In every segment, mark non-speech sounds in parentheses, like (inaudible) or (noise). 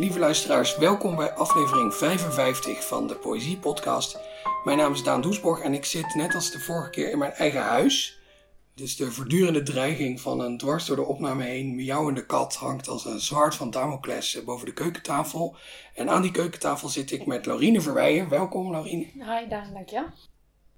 Lieve luisteraars, welkom bij aflevering 55 van de Poëzie Podcast. Mijn naam is Daan Doesborg en ik zit net als de vorige keer in mijn eigen huis. Dus de voortdurende dreiging van een dwars door de opname heen miauwende kat hangt als een zwaard van Damocles boven de keukentafel. En aan die keukentafel zit ik met Laurine Verweijen. Welkom, Laurine. Hi Daan, dankjewel.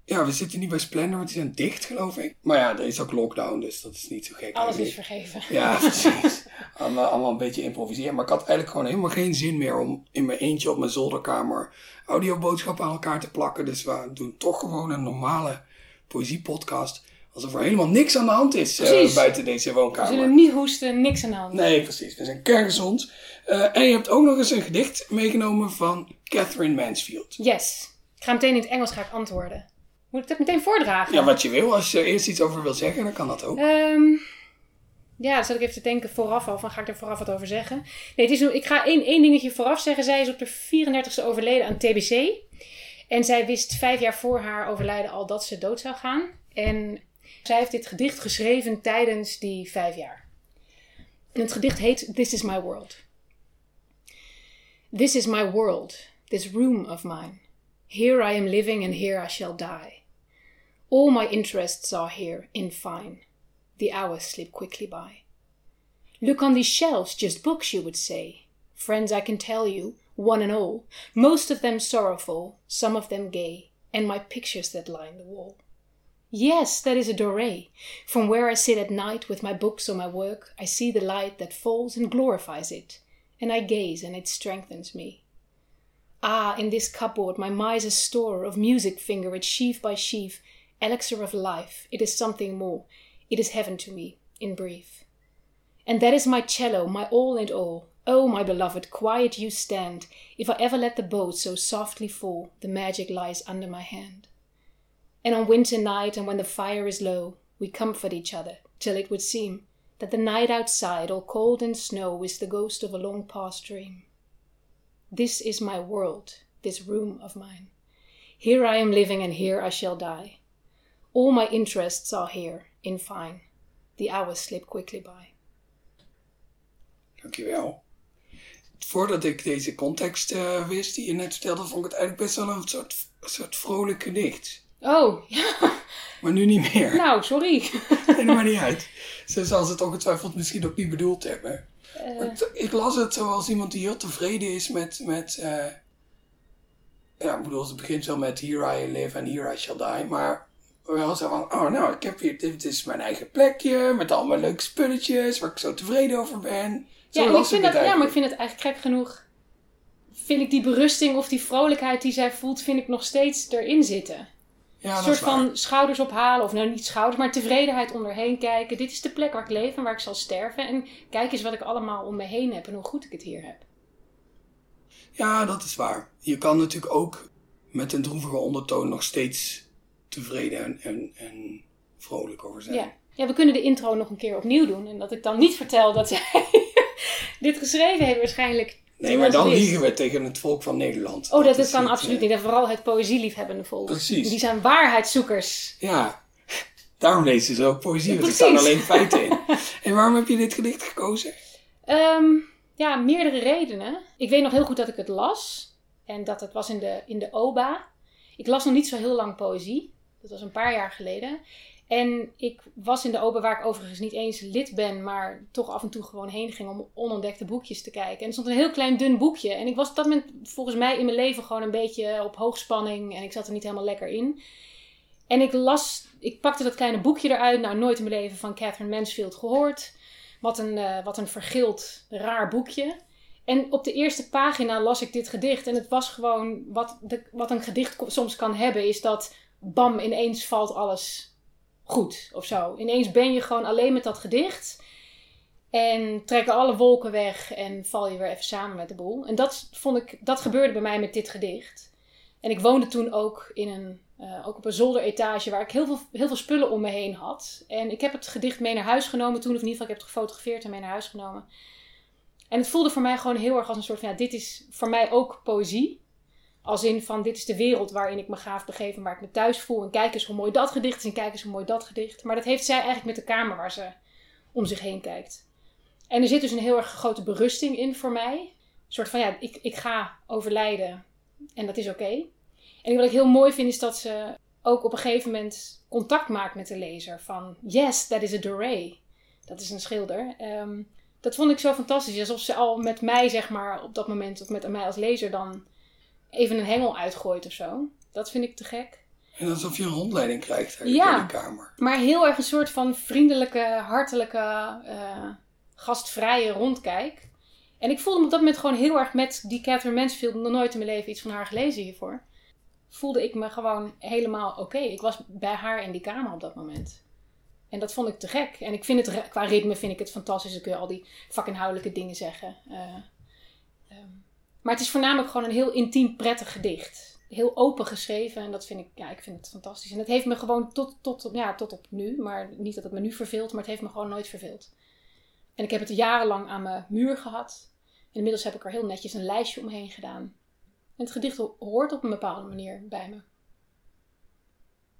Ja, we zitten niet bij Splendor, want die zijn dicht, geloof ik. Maar ja, er is ook lockdown, dus dat is niet zo gek. Alles is vergeven. Ja, precies. (laughs) allemaal, allemaal een beetje improviseren. Maar ik had eigenlijk gewoon helemaal geen zin meer om in mijn eentje op mijn zolderkamer audioboodschappen aan elkaar te plakken. Dus we doen toch gewoon een normale poëziepodcast. Alsof er helemaal niks aan de hand is Precies. buiten deze We woonkamer. zullen niet hoesten, niks aan de hand. Nee, precies. We zijn kerngezond. Eh en je hebt ook nog eens een gedicht meegenomen van Catherine Mansfield. Yes. Ik ga meteen in het Engels ga ik antwoorden. Moet ik dat meteen voordragen? Ja, wat je wil. Als je er eerst iets over wil zeggen, dan kan dat ook. Ehm, ja, dan zat ik even te denken vooraf al, van ga ik er vooraf wat over zeggen? Nee, het is, ik ga één, één dingetje vooraf zeggen. Zij is op de 34ste overleden aan TBC. En zij wist vijf jaar voor haar overlijden al dat ze dood zou gaan. En zij heeft dit gedicht geschreven tijdens die vijf jaar. En het gedicht heet This is my world. This is my world, this room of mine. Here I am living and here I shall die. All my interests are here in fine. The hours slip quickly by. Look on these shelves, just books, you would say. Friends, I can tell you, one and all, most of them sorrowful, some of them gay, and my pictures that line the wall. Yes, that is a doré. From where I sit at night with my books or my work, I see the light that falls and glorifies it, and I gaze and it strengthens me. Ah, in this cupboard, my miser's store of music finger it sheaf by sheaf, elixir of life, it is something more, it is heaven to me, in brief. And that is my cello, my all and all. Oh, my beloved, quiet you stand. If I ever let the boat so softly fall, the magic lies under my hand. And on winter night, and when the fire is low, we comfort each other, till it would seem that the night outside, all cold and snow, is the ghost of a long past dream. This is my world, this room of mine. Here I am living, and here I shall die. All my interests are here, in fine. The hours slip quickly by. Dankjewel. Voordat ik deze context eh, wist die je net vertelde, vond ik het eigenlijk best wel een soort, soort vrolijk gedicht. Oh, ja. (laughs) (laughs) Maar nu niet meer. Nou, sorry. (laughs) Nee, maakt niet uit. Ze zal het ongetwijfeld misschien ook niet bedoeld hebben. Eh, Want Ik las het zoals iemand die heel tevreden is met... met eh, ja, ik bedoel, het begint wel met Here I live and here I shall die. Maar wel zo van, oh nou, ik heb hier, dit is mijn eigen plekje. Met allemaal leuke spulletjes waar ik zo tevreden over ben. Zo ja, en ik vind dat, ja, maar ik vind het eigenlijk gek genoeg. Vind ik die berusting of die vrolijkheid die zij voelt, vind ik nog steeds erin zitten. Ja, een soort van schouders ophalen, of nou niet schouders, maar tevredenheid om erheen kijken. Dit is de plek waar ik leef en waar ik zal sterven. En kijk eens wat ik allemaal om me heen heb en hoe goed ik het hier heb. Ja, dat is waar. Je kan natuurlijk ook met een droevige ondertoon nog steeds tevreden en, en, en vrolijk over zijn. Ja. ja, we kunnen de intro nog een keer opnieuw doen. En dat ik dan niet vertel dat zij (laughs) dit geschreven heeft waarschijnlijk. Nee, maar dan liegen we tegen het volk van Nederland. Oh, dat, dat is kan niet, absoluut eh, niet. En vooral het poëzieliefhebbende volk. Precies. Die zijn waarheidszoekers. Ja, daarom lezen ze ook poëzie, want er staan alleen feiten in. (laughs) en waarom heb je dit gedicht gekozen? Ehm, ja, meerdere redenen. Ik weet nog heel goed dat ik het las. En dat het was in de, in de OBA. Ik las nog niet zo heel lang poëzie. Dat was een paar jaar geleden. En ik was in de OBA, waar ik overigens niet eens lid ben, maar toch af en toe gewoon heen ging om onontdekte boekjes te kijken. En er stond een heel klein dun boekje. En ik was op dat moment volgens mij in mijn leven gewoon een beetje op hoogspanning. En ik zat er niet helemaal lekker in. En ik las, ik pakte dat kleine boekje eruit. Nou, nooit in mijn leven van Catherine Mansfield gehoord. Wat een, eh, wat een vergild, raar boekje. En op de eerste pagina las ik dit gedicht. En het was gewoon, wat, de, wat een gedicht soms kan hebben, is dat bam, ineens valt alles goed of zo. Ineens ben je gewoon alleen met dat gedicht. En trekken alle wolken weg en val je weer even samen met de boel. En dat, vond ik, dat gebeurde bij mij met dit gedicht. En ik woonde toen ook, in een, eh, ook op een zolderetage waar ik heel veel, heel veel spullen om me heen had. En ik heb het gedicht mee naar huis genomen toen, of in ieder geval ik heb het gefotografeerd en mee naar huis genomen. En het voelde voor mij gewoon heel erg als een soort van, ja, dit is voor mij ook poëzie. Als in van, dit is de wereld waarin ik me gaaf begeven, waar ik me thuis voel. En kijk eens hoe mooi dat gedicht is en kijk eens hoe mooi dat gedicht. Maar dat heeft zij eigenlijk met de kamer waar ze om zich heen kijkt. En er zit dus een heel erg grote berusting in voor mij. soort van, ja, ik, ik ga overlijden en dat is oké. En wat ik heel mooi vind is dat ze ook op een gegeven moment contact maakt met de lezer. Van, yes, that is a Doré. Dat is een schilder. Ehm, dat vond ik zo fantastisch. Alsof ze al met mij, zeg maar, op dat moment, of met mij als lezer dan even een hengel uitgooit of zo. Dat vind ik te gek. En alsof je een rondleiding krijgt in de kamer. Maar heel erg een soort van vriendelijke, hartelijke, uh, gastvrije rondkijk. En ik voelde me op dat moment gewoon heel erg met die Catherine Mansfield, nog nooit in mijn leven iets van haar gelezen hiervoor. Voelde ik me gewoon helemaal oké. Ik was bij haar in die kamer op dat moment. En dat vond ik te gek. En ik vind het, qua ritme vind ik het fantastisch. Dan kun je al die vakinhoudelijke dingen zeggen. Uh, um, maar het is voornamelijk gewoon een heel intiem, prettig gedicht. Heel open geschreven. En dat vind ik, ja, ik vind het fantastisch. En het heeft me gewoon tot, tot, ja, tot op nu. Maar niet dat het me nu verveelt, maar het heeft me gewoon nooit verveeld. En ik heb het jarenlang aan mijn muur gehad. Inmiddels heb ik er heel netjes een lijstje omheen gedaan. En het gedicht hoort op een bepaalde manier bij me. Het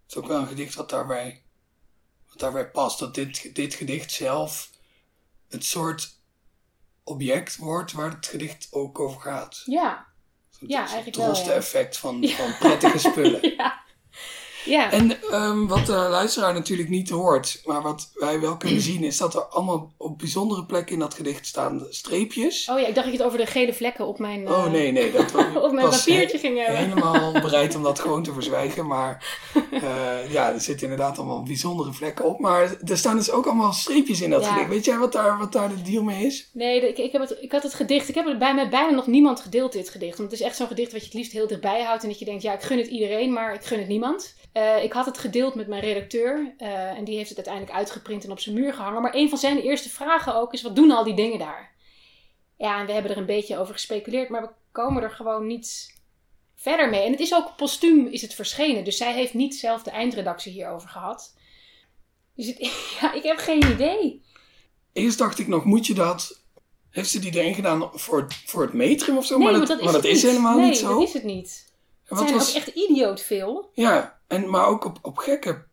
is ook wel een gedicht wat daarbij, wat daarbij past. Dat dit, dit gedicht zelf het soort object wordt waar het gedicht ook over gaat. Ja, ja eigenlijk wel. Het effect van, van prettige spullen. (laughs) ja. Ja. En um, wat de luisteraar natuurlijk niet hoort, maar wat wij wel kunnen (clears throat) zien, is dat er allemaal op bijzondere plekken in dat gedicht staan streepjes. Oh ja, ik dacht dat je het over de gele vlekken op mijn. Oh nee, nee, dat (laughs) op mijn papiertje ging hebben. Helemaal (laughs) bereid om dat gewoon te verzwijgen, maar uh, (laughs) ja, er zitten inderdaad allemaal bijzondere vlekken op. Maar er staan dus ook allemaal streepjes in dat gedicht. Weet jij wat daar, wat daar de deal mee is? Nee, ik, ik, heb het, ik had het gedicht, ik heb het bij mij bijna nog niemand gedeeld, dit gedicht. Want het is echt zo'n gedicht wat je het liefst heel dichtbij houdt en dat je denkt, ja, ik gun het iedereen, maar ik gun het niemand. Uh, ik had het gedeeld met mijn redacteur uh, en die heeft het uiteindelijk uitgeprint en op zijn muur gehangen. Maar een van zijn eerste vragen ook is: wat doen al die dingen daar? Ja, en we hebben er een beetje over gespeculeerd, maar we komen er gewoon niet verder mee. En het is ook postuum is het verschenen, dus zij heeft niet zelf de eindredactie hierover gehad. Dus het, (laughs) ja, ik heb geen idee. Eerst dacht ik nog, moet je dat heeft ze die erin gedaan voor, voor het metrum of zo? Nee, maar dat, maar dat, is, helemaal niet zo. Nee, dat is het niet. Het zijn was... ook echt idioot veel. Ja, en, maar ook op, op gekke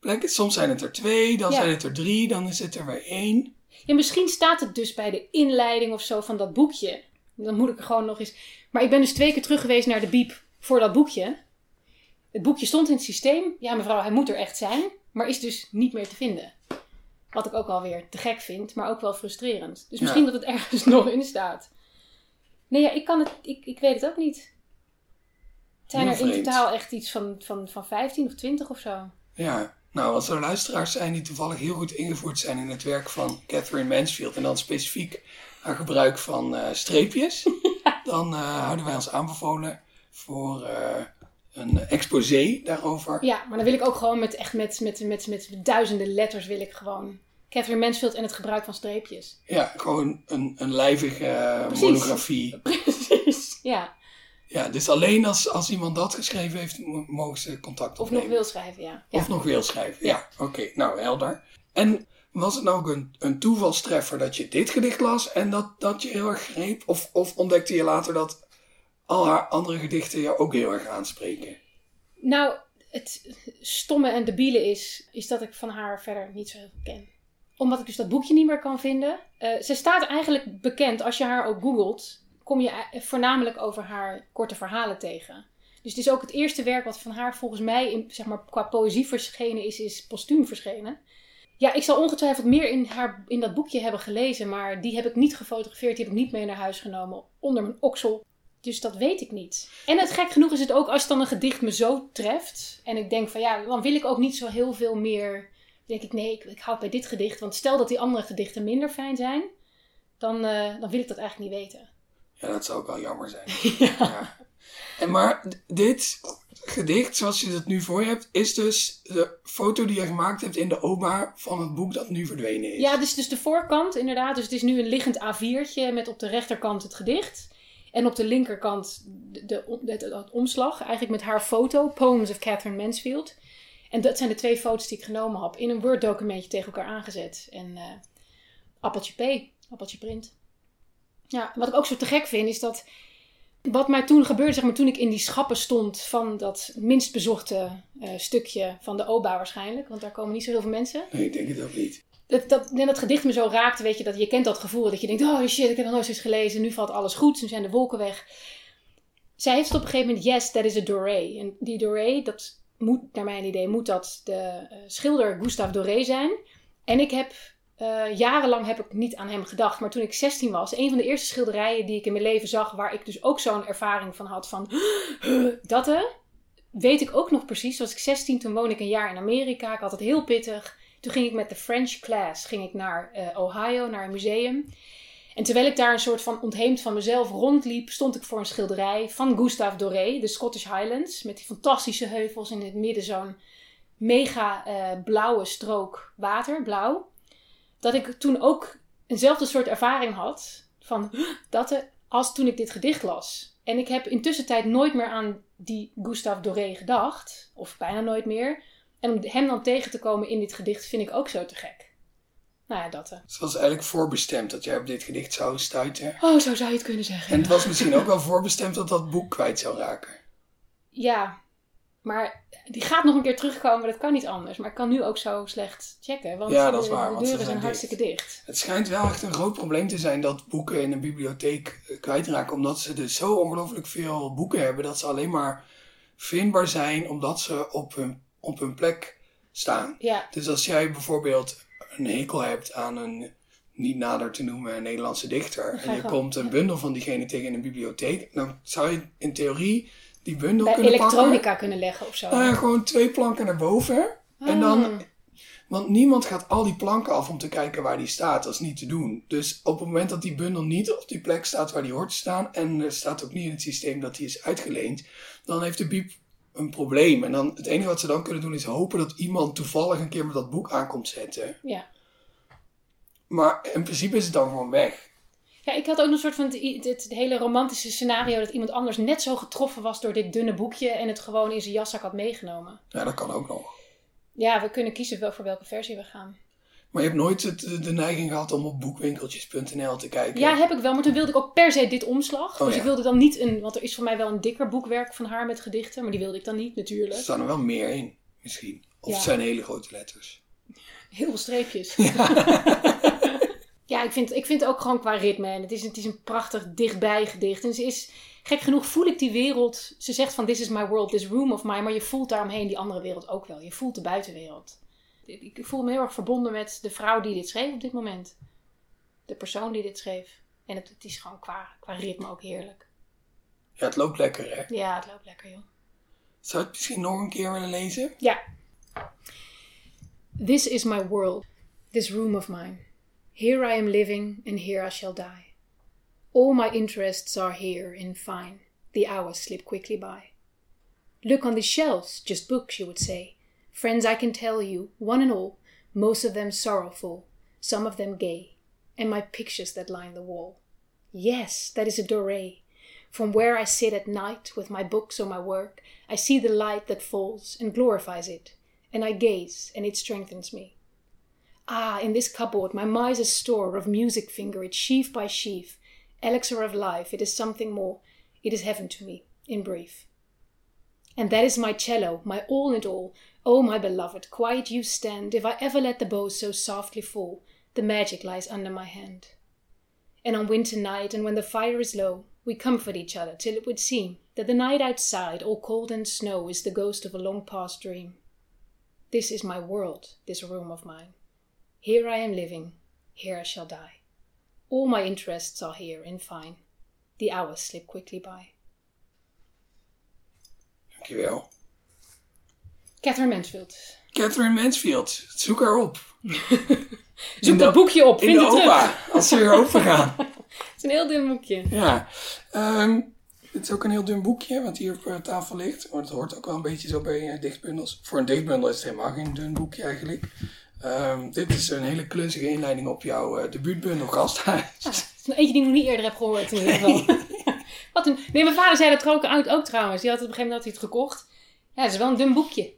plekken. Soms zijn het er twee, dan zijn het er drie, dan is het er weer één. Ja, misschien staat het dus bij de inleiding of zo van dat boekje. Dan moet ik er gewoon nog eens. Maar ik ben dus twee keer terug geweest naar de biep voor dat boekje. Het boekje stond in het systeem. Ja, mevrouw, hij moet er echt zijn. Maar is dus niet meer te vinden. Wat ik ook alweer te gek vind, maar ook wel frustrerend. Dus misschien dat het ergens (laughs) nog in staat. Nee, ja, ik kan het. Ik, ik weet het ook niet. Zijn er in totaal echt iets van, van, van 15 of 20 of zo. Ja, nou, als er luisteraars zijn die toevallig heel goed ingevoerd zijn in het werk van Catherine Mansfield en dan specifiek haar gebruik van uh, streepjes, (laughs) dan uh, houden wij ons aanbevolen voor uh, een exposé daarover. Ja, maar dan wil ik ook gewoon met echt met, met, met, met, duizenden letters wil ik gewoon Catherine Mansfield en het gebruik van streepjes. Ja, gewoon een, een lijvige monografie. (laughs) Precies, ja. Ja, dus alleen als, als iemand dat geschreven heeft, mogen ze contact opnemen. Of nog wil schrijven, ja. Of nog wil schrijven, ja. Oké, nou helder. En was het nou ook een, een toevalstreffer dat je dit gedicht las en dat, dat je heel erg greep? Of, of ontdekte je later dat al haar andere gedichten je ook heel erg aanspreken? Nou, het stomme en debiele is, is dat ik van haar verder niet zo heel veel ken. Omdat ik dus dat boekje niet meer kan vinden. Uh, ze staat eigenlijk bekend, als je haar ook googelt, kom je voornamelijk over haar korte verhalen tegen. Dus het is ook het eerste werk wat van haar volgens mij in, zeg maar, qua poëzie verschenen is, is postuum verschenen. Ja, ik zal ongetwijfeld meer in, haar, in dat boekje hebben gelezen, maar die heb ik niet gefotografeerd, die heb ik niet mee naar huis genomen onder mijn oksel. Dus dat weet ik niet. En het gek genoeg is het ook als dan een gedicht me zo treft en ik denk van ja, dan wil ik ook niet zo heel veel meer. denk ik nee, ik, ik houd bij dit gedicht, want stel dat die andere gedichten minder fijn zijn, dan, uh, dan wil ik dat eigenlijk niet weten. Ja, dat zou ook wel jammer zijn. (laughs) ja. En maar dit gedicht, zoals je het nu voor je hebt, is dus de foto die je gemaakt hebt in de OBA van het boek dat nu verdwenen is. Ja, dus, dus de voorkant inderdaad. Dus het is nu een liggend A4'tje met op de rechterkant het gedicht. En op de linkerkant de, de, het, omslag, eigenlijk met haar foto, Poems of Catherine Mansfield. En dat zijn de twee foto's die ik genomen heb. In een Word-documentje tegen elkaar aangezet. En uh, appeltje P, appeltje print. Ja, wat ik ook zo te gek vind is dat wat mij toen gebeurde, zeg maar, toen ik in die schappen stond van dat minst bezochte uh, stukje van de OBA waarschijnlijk, want daar komen niet zo heel veel mensen. Nee, ik denk het ook niet. dat, dat, en dat gedicht me zo raakte, weet je, dat je kent dat gevoel dat je denkt, oh shit, ik heb nog nooit eens gelezen, nu valt alles goed, nu zijn de wolken weg. Zij heeft op een gegeven moment, yes, that is a Doré. En die Doré, dat moet, naar mijn idee, moet dat de uh, schilder Gustave Doré zijn. En ik heb, uh, jarenlang heb ik niet aan hem gedacht, maar toen ik 16 was, een van de eerste schilderijen die ik in mijn leven zag, waar ik dus ook zo'n ervaring van had van, (gasps) dat weet ik ook nog precies. was ik 16, toen woonde ik een jaar in Amerika, ik had het heel pittig. Toen ging ik met de French class ging ik naar uh, Ohio, naar een museum. En terwijl ik daar een soort van ontheemd van mezelf rondliep, stond ik voor een schilderij van Gustave Doré, de Scottish Highlands, met die fantastische heuvels in het midden zo'n mega uh, blauwe strook water, blauw. Dat ik toen ook eenzelfde soort ervaring had van dat als toen ik dit gedicht las. En ik heb intussen tijd nooit meer aan die Gustave Doré gedacht, of bijna nooit meer. En om hem dan tegen te komen in dit gedicht vind ik ook zo te gek. Nou ja, dat. Uh. Het was eigenlijk voorbestemd dat jij op dit gedicht zou stuiten. Oh, zo zou je het kunnen zeggen. En het was misschien ook wel (laughs) voorbestemd dat dat boek kwijt zou raken. Ja, maar die gaat nog een keer terugkomen, dat kan niet anders. Maar ik kan nu ook zo slecht checken, want ja, dat is waar, de, deuren zijn hartstikke dicht. Het schijnt wel echt een groot probleem te zijn dat boeken in een bibliotheek eh, kwijtraken. Omdat ze dus zo ongelooflijk veel boeken hebben dat ze alleen maar vindbaar zijn omdat ze op hun, op hun plek staan. Ja. Dus als jij bijvoorbeeld een hekel hebt aan een niet nader te noemen Nederlandse dichter. En je komt een bundel van diegene tegen in een bibliotheek. Dan zou je in theorie die bundel Bij kunnen elektronica pakken. kunnen leggen of zo. Nou ja, gewoon twee planken naar boven. En dan, Ah. want niemand gaat al die planken af om te kijken waar die staat. Dat is niet te doen. Dus op het moment dat die bundel niet op die plek staat waar die hoort te staan. En er staat ook niet in het systeem dat die is uitgeleend. Dan heeft de biep een probleem. En dan, het enige wat ze dan kunnen doen is hopen dat iemand toevallig een keer met dat boek aankomt zetten. Ja. Maar in principe is het dan gewoon weg. Ja, ik had ook een soort van het, hele romantische scenario dat iemand anders net zo getroffen was door dit dunne boekje en het gewoon in zijn jaszak had meegenomen. Ja, dat kan ook nog. Ja, we kunnen kiezen wel voor welke versie we gaan. Maar je hebt nooit het, de neiging gehad om op boekwinkeltjes.nl te kijken. Ja, heb ik wel, maar toen wilde ik ook per se dit omslag. Oh, dus ja. ik wilde dan niet een, want er is voor mij wel een dikker boekwerk van haar met gedichten, maar die wilde ik dan niet Er natuurlijk. staan er wel meer in, misschien. Of Ja. het zijn hele grote letters. Heel veel streepjes. Ja, (laughs) ik, vind, ik vind het ook gewoon qua ritme. En het is, het is een prachtig dichtbij gedicht. En ze is, gek genoeg voel ik die wereld. Ze zegt van this is my world, this room of mine. Maar je voelt daaromheen die andere wereld ook wel. Je voelt de buitenwereld. Ik, ik voel me heel erg verbonden met de vrouw die dit schreef op dit moment. De persoon die dit schreef. En het, het is gewoon qua, qua ritme ook heerlijk. Ja, het loopt lekker, hè? Ja, het loopt lekker, joh. Zou je het misschien nog een keer willen lezen? Ja. This is my world, this room of mine. Here I am living, and here I shall die. All my interests are here in fine. The hours slip quickly by. Look on these shelves, just books, you would say. Friends, I can tell you, one and all, most of them sorrowful, some of them gay, and my pictures that line the wall. Yes, that is a Doré. From where I sit at night with my books or my work, I see the light that falls and glorifies it, and I gaze, and it strengthens me. Ah, in this cupboard, my miser's store of music finger it sheaf by sheaf, elixir of life, it is something more, it is heaven to me, in brief. And that is my cello, my all and all. Oh, my beloved, quiet you stand. If I ever let the bow so softly fall, the magic lies under my hand. And on winter night, and when the fire is low, we comfort each other till it would seem that the night outside, all cold and snow, is the ghost of a long past dream. This is my world, this room of mine. Here I am living, here I shall die. All my interests are here, in fine. The hours slip quickly by. Dankjewel. Catherine Mansfield. Catherine Mansfield, zoek haar op. (laughs) Zoek dat boekje op, In vind de het terug. opa, als ze weer open gaan. (laughs) Het is een heel dun boekje. Ja. Ehm, dit is ook een heel dun boekje, wat hier op eh, tafel ligt. Maar dat hoort ook wel een beetje zo bij eh, dichtbundels. Voor een dichtbundel is het helemaal geen dun boekje eigenlijk. Ehm, dit is een hele klunzige inleiding op jouw eh, debuutbundel Gasthuis. (laughs) Is eentje die ik nog niet eerder heb gehoord in ieder geval. (laughs) Wat een... Nee, mijn vader zei dat er ook uit ook trouwens. Die had het op een gegeven moment had hij het gekocht. Ja, het is wel een dun boekje.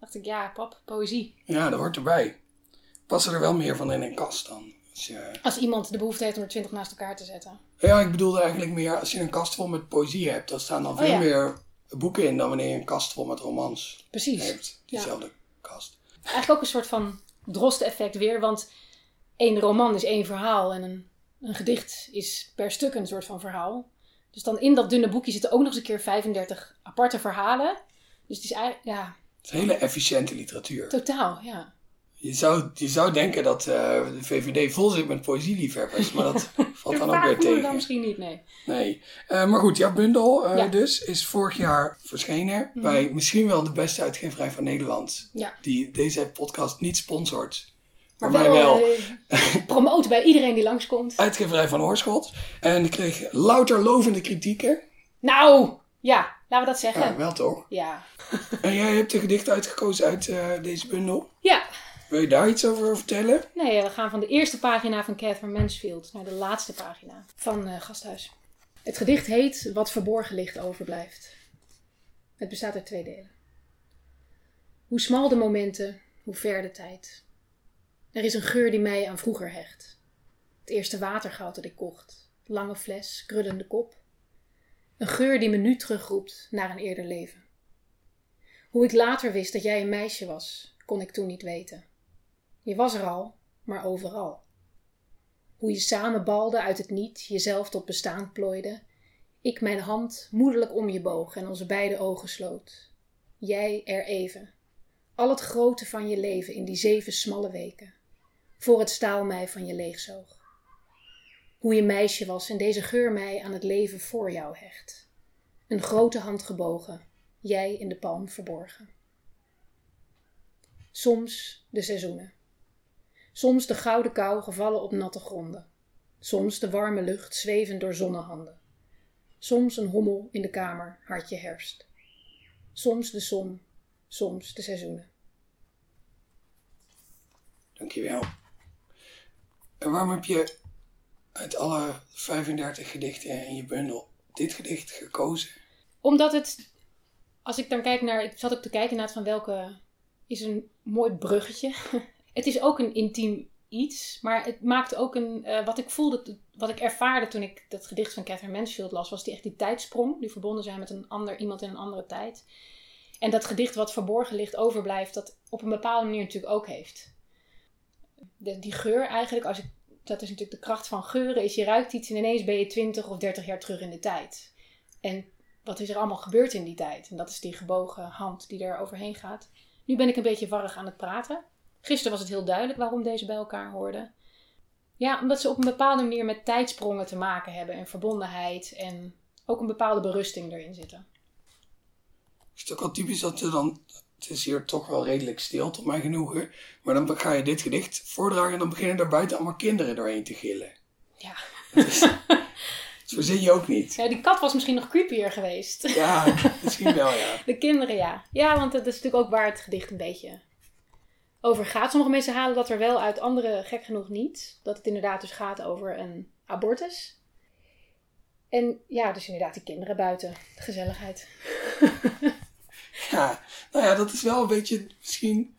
dacht ik, ja, pap, poëzie. Ja, dat hoort erbij. Passen er wel meer van in een kast dan. Als je... Als iemand de behoefte heeft om er twintig naast elkaar te zetten. Ja, ik bedoelde eigenlijk meer als je een kast vol met poëzie hebt, dan staan dan veel Oh ja. meer boeken in dan wanneer je een kast vol met romans Precies. hebt. Diezelfde kast. Eigenlijk ook een soort van drosten-effect weer. Want één roman is één verhaal en een, een gedicht is per stuk een soort van verhaal. Dus dan in dat dunne boekje zitten ook nog eens een keer 35 aparte verhalen. Dus het is eigenlijk, ja, Het is hele efficiënte literatuur. totaal, ja. Je zou, je zou denken dat eh, de VVD vol zit met poëzieliefhebbers, maar dat (laughs) valt dan ook weer tegen. misschien niet, nee. Nee. Eh, maar goed, jouw bundel eh, Ja. Mhm. dus is vorig jaar verschenen bij misschien wel de beste uitgeverij van Nederland. Ja. Die deze podcast niet sponsort. Maar Maar mij wel. (laughs) promoten bij iedereen die langskomt. Uitgeverij van Oorschot. En ik kreeg louter lovende kritieken. Nou, ja, laten we dat zeggen. Ja, wel toch? Ja. En jij hebt de gedicht uitgekozen uit deze bundel. Ja, Wil je daar iets over vertellen? nee, we gaan van de eerste pagina van Catherine Mansfield naar de laatste pagina van eh, Gasthuis. Het gedicht heet Wat verborgen ligt overblijft. Het bestaat uit twee delen. Hoe smal de momenten, hoe ver de tijd. Er is een geur die mij aan vroeger hecht. Het eerste watergoud dat ik kocht. Lange fles, krullende kop. Een geur die me nu terugroept naar een eerder leven. Hoe ik later wist dat jij een meisje was, kon ik toen niet weten. Je was er al, maar overal. Hoe je samen balde uit het niet, jezelf tot bestaan plooide. Ik mijn hand moederlijk om je boog en onze beide ogen sloot. Jij er even. Al het grote van je leven in die zeven smalle weken. Voor het staal mij van je leegzoog. Hoe je meisje was en deze geur mij aan het leven voor jou hecht. Een grote hand gebogen, jij in de palm verborgen. Soms de seizoenen. Soms de gouden kou gevallen op natte gronden. Soms de warme lucht zwevend door zonnehanden. Soms een hommel in de kamer, hartje herfst. Soms de zon, soms de seizoenen. Dankjewel. En waarom heb je uit alle 35 gedichten in je bundel dit gedicht gekozen? Omdat het, als ik dan kijk naar, ik zat ook te kijken naar van welke is een mooi bruggetje. (laughs) het is ook een intiem iets, maar het maakt ook een, eh, wat ik voelde, wat ik ervaarde toen ik dat gedicht van Catherine Mansfield las, was die echt die tijdsprong, die verbonden zijn met een ander, iemand in een andere tijd. En dat gedicht wat verborgen ligt, overblijft, dat op een bepaalde manier natuurlijk ook heeft. De, die geur eigenlijk, als ik, dat is natuurlijk de kracht van geuren, is je ruikt iets en ineens ben je 20 of 30 jaar terug in de tijd. En wat is er allemaal gebeurd in die tijd? En dat is die gebogen hand die er overheen gaat. Nu ben ik een beetje warrig aan het praten. Gisteren was het heel duidelijk waarom deze bij elkaar hoorden. Ja, omdat ze op een bepaalde manier met tijdsprongen te maken hebben en verbondenheid en ook een bepaalde berusting erin zitten. Is het ook wel typisch dat er dan... Het is hier toch wel redelijk stil, tot mijn genoegen. Maar dan ga je dit gedicht voordragen en dan beginnen er buiten allemaal kinderen doorheen te gillen. Ja. (laughs) Dat verzin je ook niet. ja, die kat was misschien nog creepier geweest. Ja, misschien wel, ja. (laughs) De kinderen, ja. Ja, want dat is natuurlijk ook waar het gedicht een beetje over gaat. Sommige mensen halen dat er wel uit, andere gek genoeg niet. Dat het inderdaad dus gaat over een abortus. En ja, dus inderdaad die kinderen buiten. De gezelligheid. (laughs) Ja, nou ja, dat is wel een beetje misschien.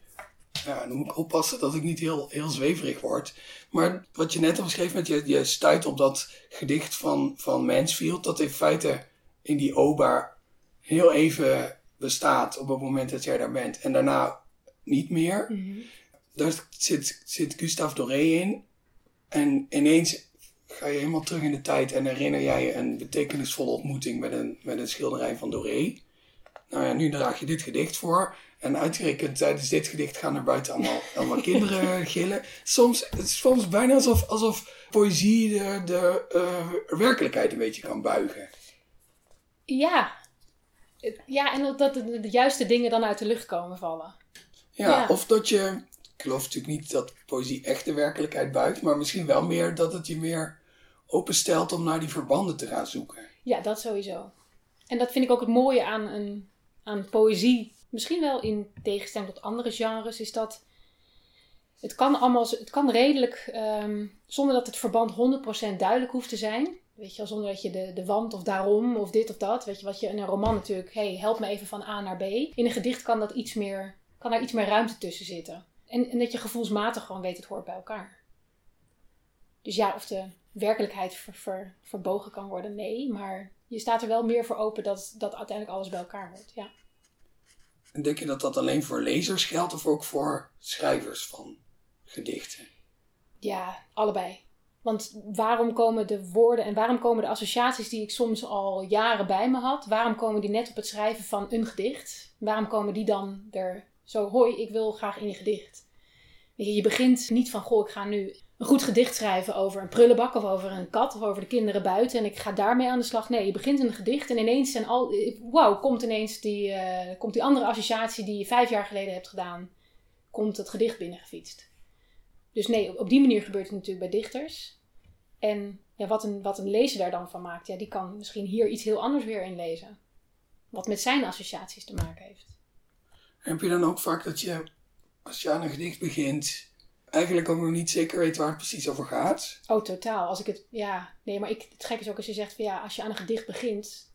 Ja, dan moet ik oppassen dat ik niet heel, heel zweverig word. Maar wat je net omschreef met je, je stuit op dat gedicht van, van Mansfield, dat in feite in die OBA heel even bestaat op het moment dat jij daar bent. En daarna niet meer. Daar zit, zit Gustave Doré in. En ineens ga je helemaal terug in de tijd en herinner jij je een betekenisvolle ontmoeting met een, met een schilderij van Doré. Nou ja, nu draag je dit gedicht voor. En uitgerekend tijdens dit gedicht gaan er buiten allemaal, (laughs) allemaal kinderen gillen. Soms, het is soms bijna alsof, alsof poëzie de, de eh, werkelijkheid een beetje kan buigen. Ja. Ja, en dat de, de juiste dingen dan uit de lucht komen vallen. Ja, Ja. of dat je... Ik geloof natuurlijk niet dat poëzie echt de werkelijkheid buigt. Maar misschien wel meer dat het je meer openstelt om naar die verbanden te gaan zoeken. Ja, dat sowieso. En dat vind ik ook het mooie aan, een, aan poëzie. Misschien wel in tegenstelling tot andere genres, is dat het kan allemaal, het kan redelijk, ehm, zonder dat het verband 100% duidelijk hoeft te zijn. Weet je zonder dat je de, de want of daarom of dit of dat. Weet je wat je in een roman natuurlijk, hey, help me even van A naar B. In een gedicht kan dat iets meer, kan daar iets meer ruimte tussen zitten. En, en dat je gevoelsmatig gewoon weet, het hoort bij elkaar. Dus ja, of de werkelijkheid ver- ver- verbogen kan worden, nee. Maar je staat er wel meer voor open dat, dat uiteindelijk alles bij elkaar hoort. Ja. En denk je dat dat alleen voor lezers geldt of ook voor schrijvers van gedichten? Ja, allebei. Want waarom komen de woorden en waarom komen de associaties die ik soms al jaren bij me had, waarom komen die net op het schrijven van een gedicht? Waarom komen die dan er zo, hoi, ik wil graag in je gedicht? Je, begint niet van, goh, ik ga nu een goed gedicht schrijven over een prullenbak of over een kat of over de kinderen buiten en ik ga daarmee aan de slag. Nee, je begint een gedicht en ineens zijn al, wauw, komt ineens die, uh, komt die andere associatie die je vijf jaar geleden hebt gedaan, komt het gedicht binnengefietst. Dus nee, op die manier gebeurt het natuurlijk bij dichters. En ja, wat, een, wat een lezer daar dan van maakt, ja, die kan misschien hier iets heel anders weer in lezen. Wat met zijn associaties te maken heeft. Heb je dan ook vaak dat je, als je aan een gedicht begint, eigenlijk ook nog niet zeker weet waar het precies over gaat? Oh, totaal. Als ik het, ja, nee, maar ik, het gek is ook als je zegt van ja, als je aan een gedicht begint.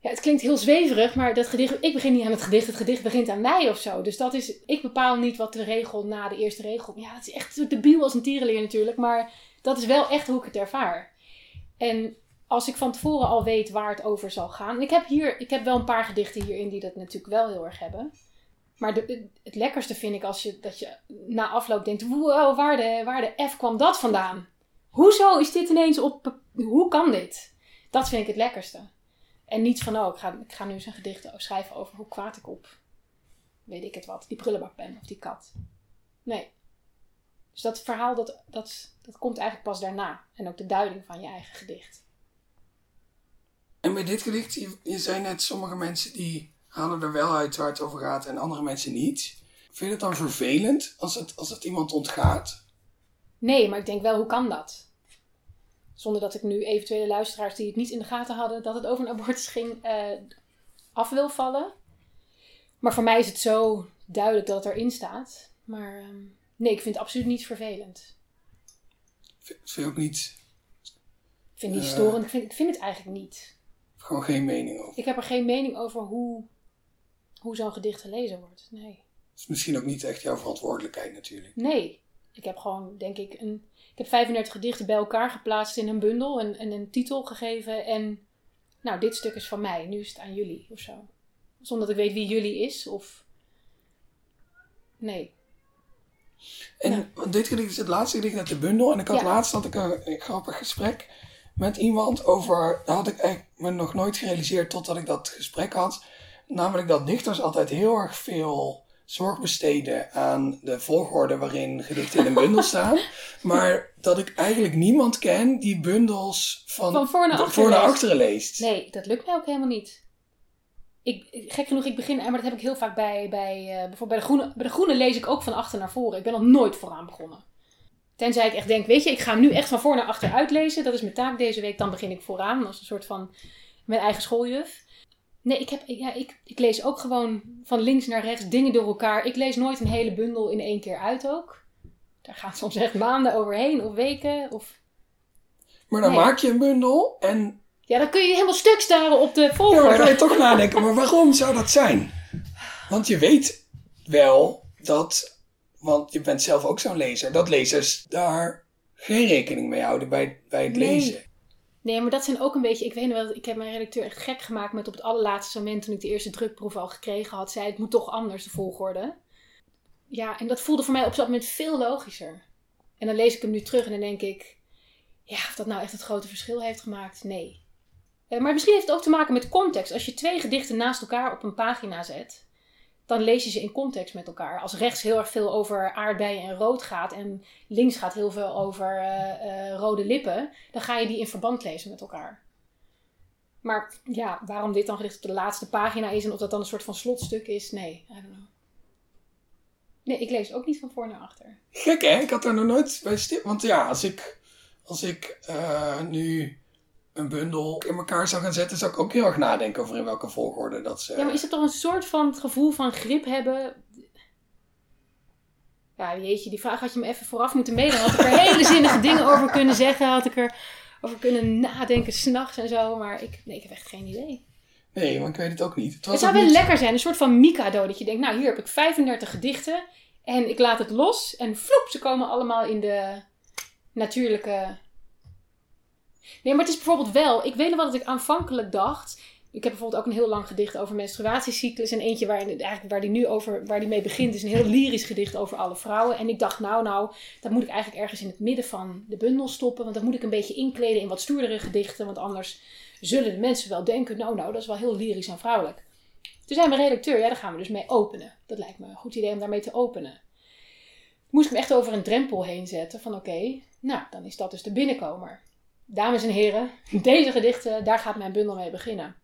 Ja, het klinkt heel zweverig, maar dat gedicht, ik begin niet aan het gedicht, het gedicht begint aan mij of zo. Dus dat is, ik bepaal niet wat de regel na de eerste regel. Ja, dat is echt debiel als een tierenleer natuurlijk, maar dat is wel echt hoe ik het ervaar. En als ik van tevoren al weet waar het over zal gaan. ik heb hier, ik heb wel een paar gedichten hierin die dat natuurlijk wel heel erg hebben. Maar het lekkerste vind ik als je, dat je na afloop denkt: wow, waar de, waar de F kwam dat vandaan? Hoezo is dit ineens op. Hoe kan dit? Dat vind ik het lekkerste. En niet van: oh, ik ga, ik ga nu eens een gedicht schrijven over hoe kwaad ik op. Weet ik het wat, die prullenbak ben of die kat. Nee. Dus dat verhaal, dat, dat, dat komt eigenlijk pas daarna. En ook de duiding van je eigen gedicht. En bij dit gedicht, je, je zei net, sommige mensen die halen er wel uit waar het over gaat en andere mensen niet. Vind je het dan vervelend als het, als het iemand ontgaat? Nee, maar ik denk wel, hoe kan dat? Zonder dat ik nu eventuele luisteraars die het niet in de gaten hadden dat het over een abortus ging, uh, af wil vallen. Maar voor mij is het zo duidelijk dat het erin staat. Maar uh, nee, ik vind het absoluut niet vervelend. Vind je ook niet... Ik vind het niet uh, storend. Ik vind, ik vind het eigenlijk niet. Gewoon geen mening over. Ik heb er geen mening over hoe, hoe zo'n gedicht gelezen wordt. Nee. Dat is misschien ook niet echt jouw verantwoordelijkheid natuurlijk. Nee. Ik heb gewoon, denk ik, een, ik heb 35 gedichten bij elkaar geplaatst in een bundel en, en een titel gegeven. En nou, dit stuk is van mij, nu is het aan jullie of zo. Zonder dat ik weet wie jullie is of. Nee. En dit gedicht is het laatste gedicht uit de bundel. En ik had ja. laatst had ik een, een grappig gesprek met iemand over. Dat had ik eigenlijk me nog nooit gerealiseerd totdat ik dat gesprek had. Namelijk dat dichters altijd heel erg veel zorg besteden aan de volgorde waarin gedichten in een bundel staan. (laughs) maar dat ik eigenlijk niemand ken die bundels van, van voor naar achteren, voor naar achteren leest. Nee, dat lukt mij ook helemaal niet. Ik, gek genoeg, ik begin, maar dat heb ik heel vaak bij, bij uh, bijvoorbeeld bij de, groene, bij de groene lees ik ook van achter naar voren. Ik ben nog nooit vooraan begonnen. Tenzij ik echt denk, weet je, ik ga nu echt van voor naar achter uitlezen. Dat is mijn taak deze week. Dan begin ik vooraan als een soort van mijn eigen schooljuf. Nee, ik, heb, ja, ik, ik lees ook gewoon van links naar rechts dingen door elkaar. Ik lees nooit een hele bundel in één keer uit ook. Daar gaat soms echt maanden overheen of weken. Of... Maar dan maak je een bundel en... Ja, dan kun je helemaal stuk staren op de volgorde. Ja, dan ga je toch nadenken, maar waarom zou dat zijn? Want je weet wel dat want je bent zelf ook zo'n lezer. Dat lezers daar geen rekening mee houden bij, bij het nee. lezen. Nee, maar dat zijn ook een beetje. Ik weet nog wel, ik heb mijn redacteur echt gek gemaakt met op het allerlaatste moment toen ik de eerste drukproef al gekregen had, zei het moet toch anders de volgorde. Ja, en dat voelde voor mij op dat moment veel logischer. En dan lees ik hem nu terug en dan denk ik, ja, of dat nou echt het grote verschil heeft gemaakt, nee. Maar misschien heeft het ook te maken met context. Als je twee gedichten naast elkaar op een pagina zet, dan lees je ze in context met elkaar. Als rechts heel erg veel over aardbeien en rood gaat en links gaat heel veel over uh, uh, rode lippen, dan ga je die in verband lezen met elkaar. Maar ja, waarom dit dan gedicht op de laatste pagina is en of dat dan een soort van slotstuk is, nee, I don't know. Nee, ik lees ook niet van voor naar achter. Gek hè, ik had daar nog nooit bij stil. Want ja, als ik, als ik uh, nu een bundel in elkaar zou gaan zetten, zou ik ook heel erg nadenken over in welke volgorde dat ze. Ja, maar is het toch een soort van het gevoel van grip hebben? Ja, jeetje, die vraag had je me even vooraf moeten mailen. Had ik er (laughs) hele zinnige dingen over kunnen zeggen. Had ik er over kunnen nadenken s'nachts en zo. Maar ik, nee, ik heb echt geen idee. Nee, maar ik weet het ook niet. Het, het zou wel niet... lekker zijn. Een soort van Mikado. Dat je denkt, nou hier heb ik 35 gedichten. En ik laat het los. En vloep, ze komen allemaal in de natuurlijke Nee, maar het is bijvoorbeeld wel. Ik weet nog wel dat ik aanvankelijk dacht. Ik heb bijvoorbeeld ook een heel lang gedicht over menstruatiecyclus. En eentje waar, eigenlijk waar die nu over, waar die mee begint, is een heel lyrisch gedicht over alle vrouwen. En ik dacht, nou, nou, dat moet ik eigenlijk ergens in het midden van de bundel stoppen. Want dat moet ik een beetje inkleden in wat stoerdere gedichten. Want anders zullen de mensen wel denken, nou, nou, dat is wel heel lyrisch en vrouwelijk. Toen zei mijn redacteur, ja, daar gaan we dus mee openen. Dat lijkt me een goed idee om daarmee te openen. Moest ik me echt over een drempel heen zetten van oké, nou, dan is dat dus de binnenkomer. Dames en heren, (laughs) deze gedichten, daar gaat mijn bundel mee beginnen.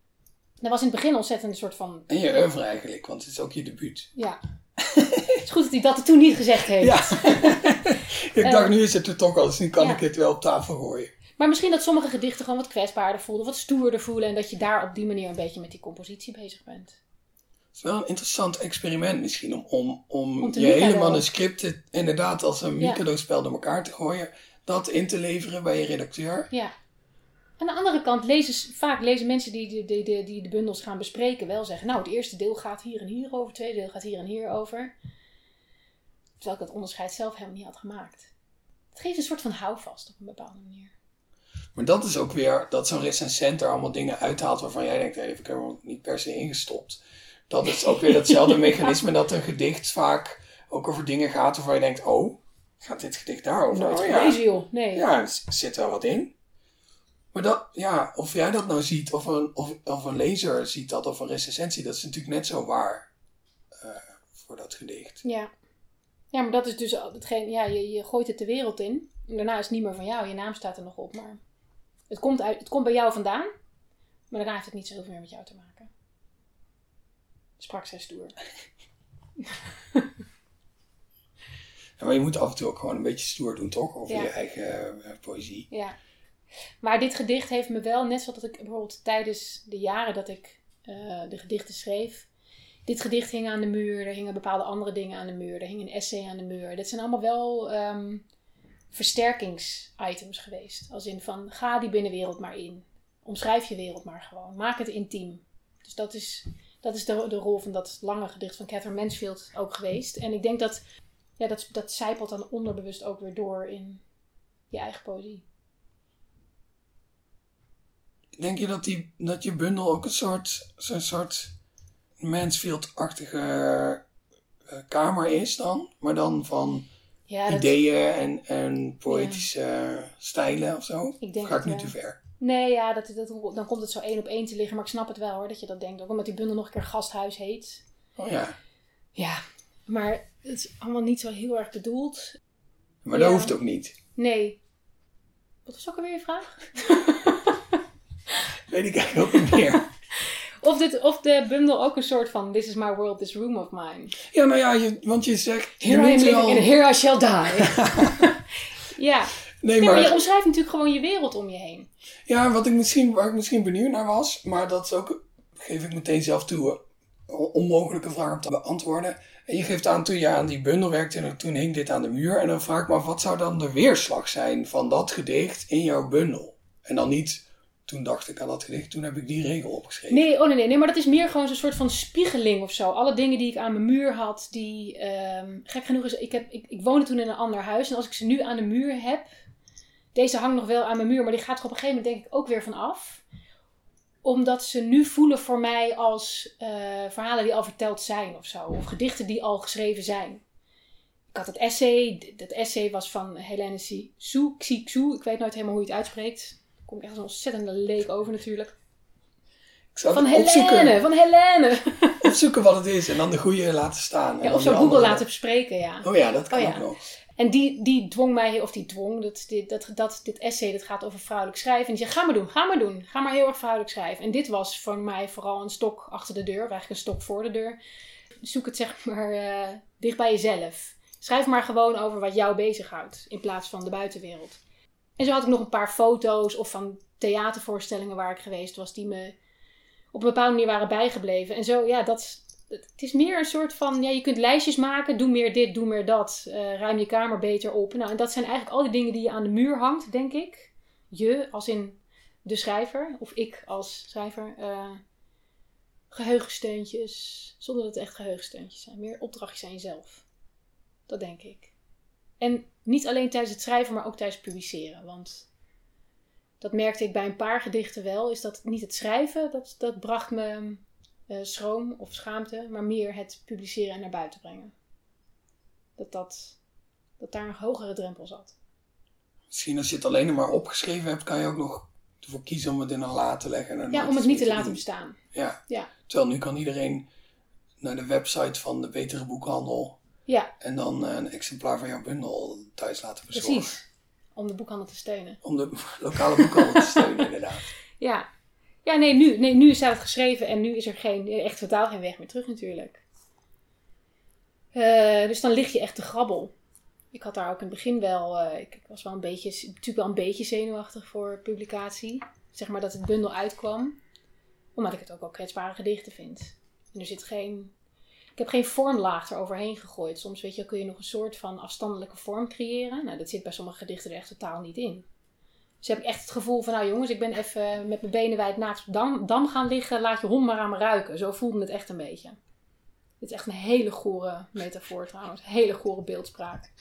Dat was in het begin ontzettend een soort van... En je oeuvre eigenlijk, want het is ook je debuut. Ja. (laughs) het is goed dat hij dat toen niet gezegd heeft. Ja. (laughs) ik dacht, nu is het er toch al, dus nu kan ik het wel op tafel gooien. Maar misschien dat sommige gedichten gewoon wat kwetsbaarder voelden, wat stoerder voelen. En dat je daar op die manier een beetje met die compositie bezig bent. Het is wel een interessant experiment misschien om, om, om, je hele manuscripten inderdaad als een Mikado-spel door elkaar te gooien. Dat in te leveren bij je redacteur. Ja. Aan de andere kant lezen vaak lezen mensen die de, die, die, die de bundels gaan bespreken wel zeggen... Nou, het eerste deel gaat hier en hier over, het tweede deel gaat hier en hier over. Terwijl ik dat onderscheid zelf helemaal niet had gemaakt. Het geeft een soort van houvast op een bepaalde manier. Maar dat is ook weer dat zo'n recensent er allemaal dingen uithaalt waarvan jij denkt, hey, ik heb er niet per se ingestopt. Dat is ook weer (laughs) datzelfde mechanisme dat een gedicht vaak ook over dingen gaat waarvan je denkt, oh, gaat dit gedicht daarover? Nooit oh, ja. joh. Nee. Ja, er zit wel wat in. Maar dat, ja, of jij dat nou ziet, of een, of, of een lezer ziet dat, of een recensie, dat is natuurlijk net zo waar uh, voor dat gedicht. Ja. Ja, maar dat is dus hetgeen, ja, je, je gooit het de wereld in. En daarna is het niet meer van jou, je naam staat er nog op, maar het komt, uit, het komt bij jou vandaan, maar daarna heeft het niet zoveel meer met jou te maken. Sprak zij stoer. (laughs) ja, maar je moet af en toe ook gewoon een beetje stoer doen, toch? Over je eigen uh, poëzie. Ja. Maar dit gedicht heeft me wel, net zoals ik bijvoorbeeld tijdens de jaren dat ik uh, de gedichten schreef. Dit gedicht hing aan de muur, er hingen bepaalde andere dingen aan de muur, er hing een essay aan de muur. Dit zijn allemaal wel um, versterkingsitems geweest. Als in van, ga die binnenwereld maar in. Omschrijf je wereld maar gewoon. Maak het intiem. Dus dat is, dat is de, de rol van dat lange gedicht van Catherine Mansfield ook geweest. En ik denk dat, ja, dat, dat zijpelt dan onderbewust ook weer door in je eigen poëzie. Denk je dat, die, dat je bundel ook een soort, zo'n soort Mansfield-achtige uh, kamer is dan? Maar dan van ja, ideeën en, en poëtische stijlen of zo? Ik denk ga ik nu te ver? Nee, ja, dat, dat, dan komt het zo één op één te liggen. Maar ik snap het wel hoor, dat je dat denkt. Ook omdat die bundel nog een keer gasthuis heet. Oh ja. Ja, maar het is allemaal niet zo heel erg bedoeld. Maar dat hoeft ook niet. Nee. Wat was ook alweer je vraag? (laughs) Weet ik eigenlijk ook niet meer. (laughs) Of, dit, of de bundel ook een soort van This is my world, this room of mine. Ja, nou ja, je, want je zegt... Here I am living al... and here I shall die. (laughs) ja. Nee, maar... je omschrijft natuurlijk gewoon je wereld om je heen. Ja, wat ik misschien, waar ik misschien benieuwd naar was, maar dat is ook, geef ik meteen zelf toe, onmogelijke vraag om te beantwoorden. Je geeft aan toen je aan die bundel werkte en toen hing dit aan de muur. En dan vraag ik me af, wat zou dan de weerslag zijn van dat gedicht in jouw bundel? En dan niet toen dacht ik aan dat gedicht, toen heb ik die regel opgeschreven. Nee, oh nee, nee, nee maar dat is meer gewoon zo'n soort van spiegeling of zo. Alle dingen die ik aan mijn muur had, die, um, gek genoeg is, ik, heb, ik, ik woonde toen in een ander huis. En als ik ze nu aan de muur heb, deze hangt nog wel aan mijn muur, maar die gaat er op een gegeven moment denk ik ook weer van af. Omdat ze nu voelen voor mij als uh, verhalen die al verteld zijn of zo. Of gedichten die al geschreven zijn. Ik had het essay, dat essay was van Helene Xu, ik weet nooit helemaal hoe je het uitspreekt kom ik echt een ontzettende leek over natuurlijk. Ik zal van Helene, van Helene. opzoeken wat het is en dan de goede laten staan. Ja, of zo Google laten bespreken, ja. Oh ja, dat kan oh, ook nog. En die, die dwong mij, of die dwong, dat, dit, dat, dat, dit essay dat gaat over vrouwelijk schrijven. En die zei, ga maar doen, ga maar doen. Ga maar heel erg vrouwelijk schrijven. En dit was voor mij vooral een stok achter de deur, eigenlijk een stok voor de deur. Zoek het zeg maar uh, dicht bij jezelf. Schrijf maar gewoon over wat jou bezighoudt, in plaats van de buitenwereld. En zo had ik nog een paar foto's of van theatervoorstellingen waar ik geweest was, die me op een bepaalde manier waren bijgebleven. En zo, ja, dat, het is meer een soort van, ja, je kunt lijstjes maken, doe meer dit, doe meer dat, uh, ruim je kamer beter op. Nou, en dat zijn eigenlijk al die dingen die je aan de muur hangt, denk ik. Je, als in de schrijver, of ik als schrijver. Uh, zonder dat het echt geheugensteuntjes zijn. Meer opdrachtjes aan jezelf. Dat denk ik. En niet alleen tijdens het schrijven, maar ook tijdens het publiceren. Want dat merkte ik bij een paar gedichten wel, is dat niet het schrijven, dat, dat bracht me uh, schroom of schaamte, maar meer het publiceren en naar buiten brengen. Dat, dat, dat daar een hogere drempel zat. Misschien als je het alleen maar opgeschreven hebt, kan je ook nog ervoor kiezen om het in een la te leggen. En ja, om het niet te laten bestaan. Ja. ja. Terwijl nu kan iedereen naar de website van de Betere Boekhandel. Ja. En dan eh, een exemplaar van jouw bundel thuis laten bezorgen. Precies. Om de boekhandel te steunen. Om de (laughs) lokale boekhandel te steunen, inderdaad. (laughs) Ja. Ja, nee nu, nee, nu staat het geschreven en nu is er geen, echt totaal geen weg meer terug natuurlijk. Uh, dus dan lig je echt te grabbel. Ik had daar ook in het begin wel, uh, ik, was wel een beetje, natuurlijk wel een beetje zenuwachtig voor publicatie. Zeg maar dat het bundel uitkwam. Omdat ik het ook wel kwetsbare gedichten vind. En er zit geen, ik heb geen vormlaag eroverheen gegooid. Soms weet je, kun je nog een soort van afstandelijke vorm creëren. Nou, dat zit bij sommige gedichten er echt totaal niet in. Dus heb ik echt het gevoel van, nou jongens, ik ben even met mijn benen wijd naast dam, dam gaan liggen. Laat je hond maar aan me ruiken. Zo voelde het echt een beetje. Dit is echt een hele gore metafoor trouwens. Hele gore beeldspraak.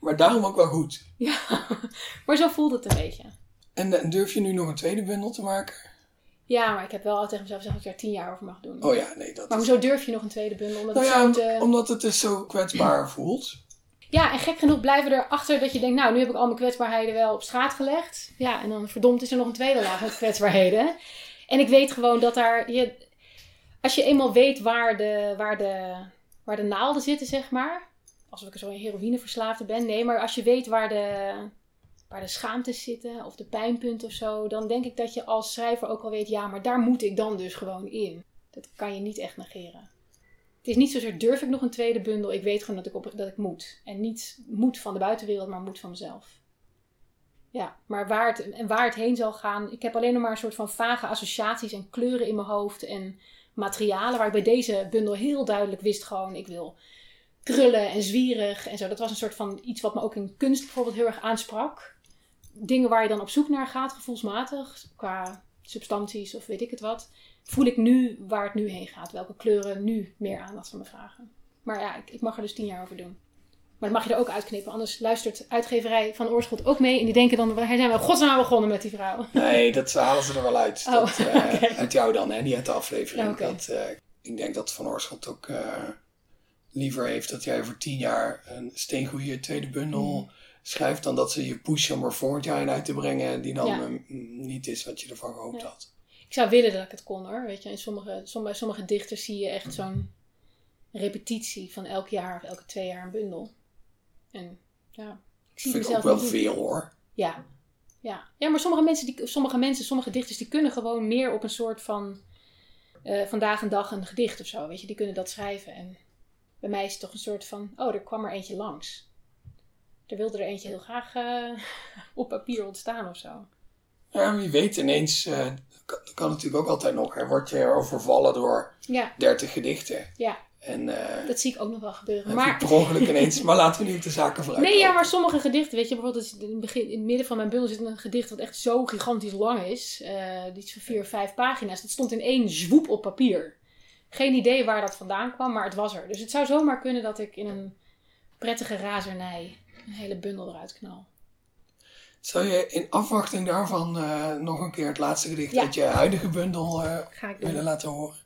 Maar daarom ook wel goed. Ja, (laughs) maar zo voelt het een beetje. En durf je nu nog een tweede bundel te maken? Ja, maar ik heb wel altijd tegen mezelf gezegd dat ik er tien jaar over mag doen. Oh ja, nee, dat Maar hoezo durf je nog een tweede bundel? Omdat, nou het, ja, omdat het dus zo kwetsbaar voelt. Ja, en gek genoeg blijven erachter dat je denkt, nou, nu heb ik al mijn kwetsbaarheden wel op straat gelegd. Ja, en dan verdomd is er nog een tweede laag met kwetsbaarheden. En ik weet gewoon dat daar, je, als je eenmaal weet waar de, waar de, waar de naalden zitten, zeg maar. Alsof ik zo'n heroïneverslaafde ben. Nee, maar als je weet waar de, waar de schaamtes zitten of de pijnpunten of zo, dan denk ik dat je als schrijver ook al weet, ja, maar daar moet ik dan dus gewoon in. Dat kan je niet echt negeren. Het is niet zozeer durf ik nog een tweede bundel, ik weet gewoon dat ik, op, dat ik moet. En niet moet van de buitenwereld, maar moet van mezelf. Ja, maar waar het, en waar het heen zal gaan, ik heb alleen nog maar een soort van vage associaties en kleuren in mijn hoofd en materialen, waar ik bij deze bundel heel duidelijk wist gewoon, ik wil krullen en zwierig en zo. Dat was een soort van iets wat me ook in kunst bijvoorbeeld heel erg aansprak dingen waar je dan op zoek naar gaat, gevoelsmatig, qua substanties of weet ik het wat, voel ik nu waar het nu heen gaat. Welke kleuren nu meer aandacht van me vragen. Maar ja, ik, ik mag er dus tien jaar over doen. Maar dan mag je er ook uitknippen. Anders luistert uitgeverij van Oorschot ook mee. En die denken dan, waar zijn we godsnaam begonnen met die vrouw? Nee, dat halen ze er wel uit. (laughs) Oh, dat, uh, Uit jou dan, hè? niet uit de aflevering. Dat, uh, ik denk dat Van Oorschot ook uh, liever heeft dat jij voor tien jaar een steengoede tweede bundel... Mm schrijft dan dat ze je pushen om er volgend jaar in uit te brengen die dan ja. niet is wat je ervan gehoopt had. Ik zou willen dat ik het kon hoor. Weet je, in sommige, bij sommige dichters zie je echt zo'n repetitie van elk jaar of elke twee jaar een bundel. En ja, ik zie Vind mezelf ook wel veel hoor. Ja. Ja. ja, maar sommige mensen, die, sommige mensen, sommige dichters, die kunnen gewoon meer op een soort van uh, vandaag een dag een gedicht of zo. Weet je, die kunnen dat schrijven. En bij mij is het toch een soort van, oh, er kwam er eentje langs. Er wilde er eentje heel graag uh, (laughs) op papier ontstaan of zo. Ja, wie weet ineens, uh, kan, kan, natuurlijk ook altijd nog. Hè, word je overvallen door ja. 30 gedichten. Ja. En, uh, dat zie ik ook nog wel gebeuren. Maar per ongeluk ineens. maar laten we nu op de zaken vooruit. Nee, ja, maar sommige gedichten, weet je, bijvoorbeeld in het, begin, in het midden van mijn bundel zit een gedicht wat echt zo gigantisch lang is. Uh, iets van vier vijf pagina's. Dat stond in één zwoep op papier. Geen idee waar dat vandaan kwam, maar het was er. Dus het zou zomaar kunnen dat ik in een prettige razernij een hele bundel eruit knal. Zou je in afwachting daarvan uh, nog een keer het laatste gedicht uit je huidige bundel uh, willen laten horen?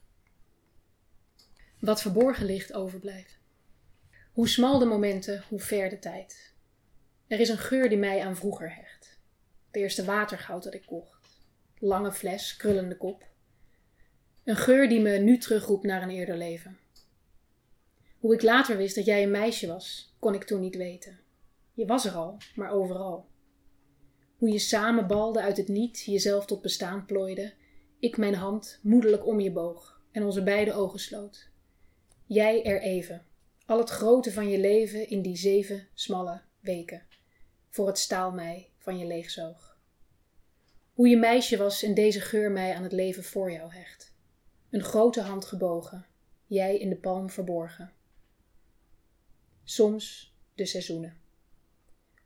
Wat verborgen ligt overblijft. Hoe smal de momenten, hoe ver de tijd. Er is een geur die mij aan vroeger hecht. Het eerste watergoud dat ik kocht. Lange fles, krullende kop. Een geur die me nu terugroept naar een eerder leven. Hoe ik later wist dat jij een meisje was, kon ik toen niet weten. Je was er al, maar overal. Hoe je samen balde uit het niet, jezelf tot bestaan plooide, ik mijn hand moedelijk om je boog en onze beide ogen sloot. Jij er even, al het grote van je leven in die zeven smalle weken, voor het staal mij van je leegzoog. Hoe je meisje was en deze geur mij aan het leven voor jou hecht. Een grote hand gebogen, jij in de palm verborgen. Soms de seizoenen.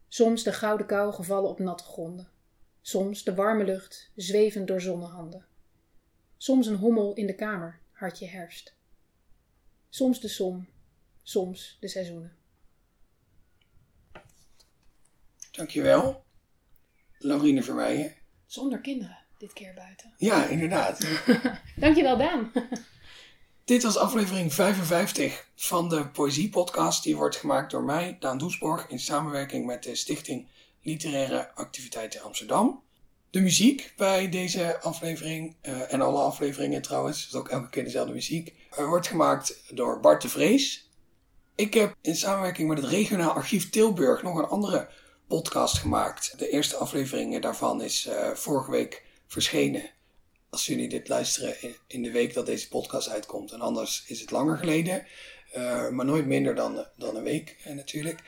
Soms de gouden kou gevallen op natte gronden. Soms de warme lucht zwevend door zonnehanden. Soms een hommel in de kamer, hartje herfst. Soms de som, soms de seizoenen. Dankjewel, Laurine Verweijen. Zonder kinderen, dit keer buiten. Ja, inderdaad. (laughs) (laughs) Dankjewel, Daan. Dit was aflevering 55 van de Poëzie Podcast. Die wordt gemaakt door mij, Daan Doesborg, in samenwerking met de Stichting Literaire Activiteiten Amsterdam. De muziek bij deze aflevering, uh, en alle afleveringen trouwens, is ook elke keer dezelfde muziek, uh, wordt gemaakt door Bart de Vrees. Ik heb in samenwerking met het regionaal archief Tilburg nog een andere podcast gemaakt. De eerste aflevering daarvan is uh, vorige week verschenen. Als jullie dit luisteren in de week dat deze podcast uitkomt. En anders is het langer geleden. Uh, maar nooit minder dan, dan een week uh, natuurlijk.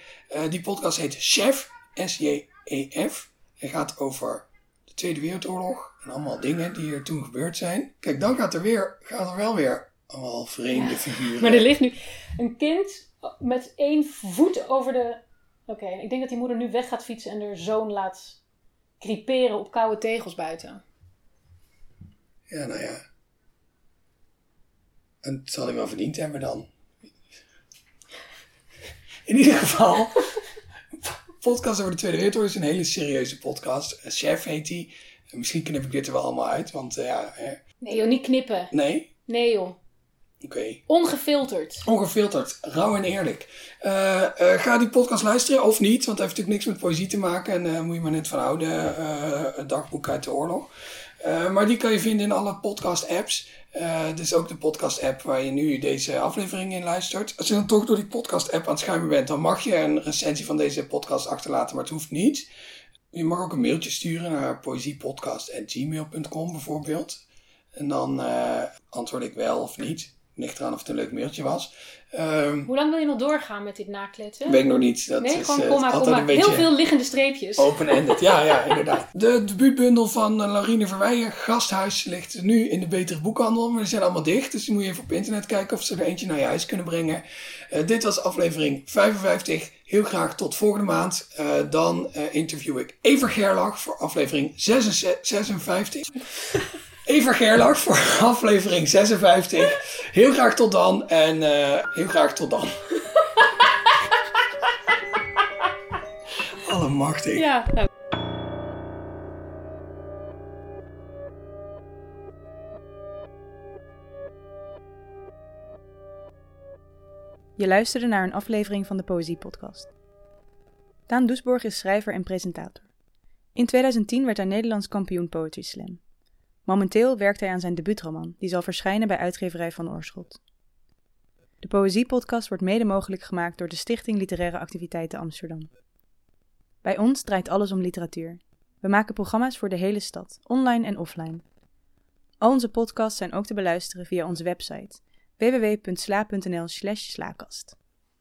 die podcast heet Chef, S-J-E-F. En gaat over de Tweede Wereldoorlog. En allemaal dingen die er toen gebeurd zijn. Kijk, dan gaat er, weer, gaat er wel weer allemaal vreemde ja. figuren. Maar er ligt nu een kind met één voet over de Oké, ik denk dat die moeder nu weg gaat fietsen en haar zoon laat creperen op koude tegels buiten. Ja, nou ja. En het zal hij wel verdiend hebben dan. In ieder geval, (laughs) podcast over de Tweede Wereldoorlog is een hele serieuze podcast. Chef heet die. Misschien knip ik dit er wel allemaal uit, want uh, ja... Nee joh, niet knippen. Nee? Nee joh. Oké. Ongefilterd. Ongefilterd, rauw en eerlijk. Uh, uh, ga die podcast luisteren of niet, want het heeft natuurlijk niks met poëzie te maken en moet je maar net van houden. het dagboek uit de oorlog. Maar die kan je vinden in alle podcast-apps. dus ook de podcast-app waar je nu deze aflevering in luistert. Als je dan toch door die podcast-app aan het schuimen bent, dan mag je een recensie van deze podcast achterlaten, maar het hoeft niet. Je mag ook een mailtje sturen naar poëziepodcast.gmail.com bijvoorbeeld. En dan antwoord ik wel of niet. Ligt eraan of het een leuk mailtje was. Um, Hoe lang wil je nog doorgaan met dit nakletsen? Weet ik nog niet. Dat nee, is, gewoon uh, kom maar, kom maar. Heel veel liggende streepjes. Open-ended, ja, ja, (laughs) inderdaad. De debuutbundel van uh, Laurine Verweijen, Gasthuis, ligt nu in de betere boekhandel. Maar die zijn allemaal dicht, dus dan moet je even op internet kijken of ze er eentje naar je huis kunnen brengen. Uh, dit was aflevering 55. Heel graag tot volgende maand. dan interview ik Ever Gerlach voor aflevering 56. (laughs) Eva Gerlach voor (laughs) aflevering 56. Heel graag tot dan en uh, heel graag tot dan. (laughs) Allemachtig. Ja, nou. Je luisterde naar een aflevering van de Poëzie Podcast. Daan Doesborg is schrijver en presentator. In 2010 werd hij Nederlands kampioen Poetry Slam. Momenteel werkt hij aan zijn debuutroman, die zal verschijnen bij uitgeverij Van Oorschot. De Poëziepodcast wordt mede mogelijk gemaakt door de Stichting Literaire Activiteiten Amsterdam. Bij ons draait alles om literatuur. We maken programma's voor de hele stad, online en offline. Al onze podcasts zijn ook te beluisteren via onze website www.sla.nl/slaakast.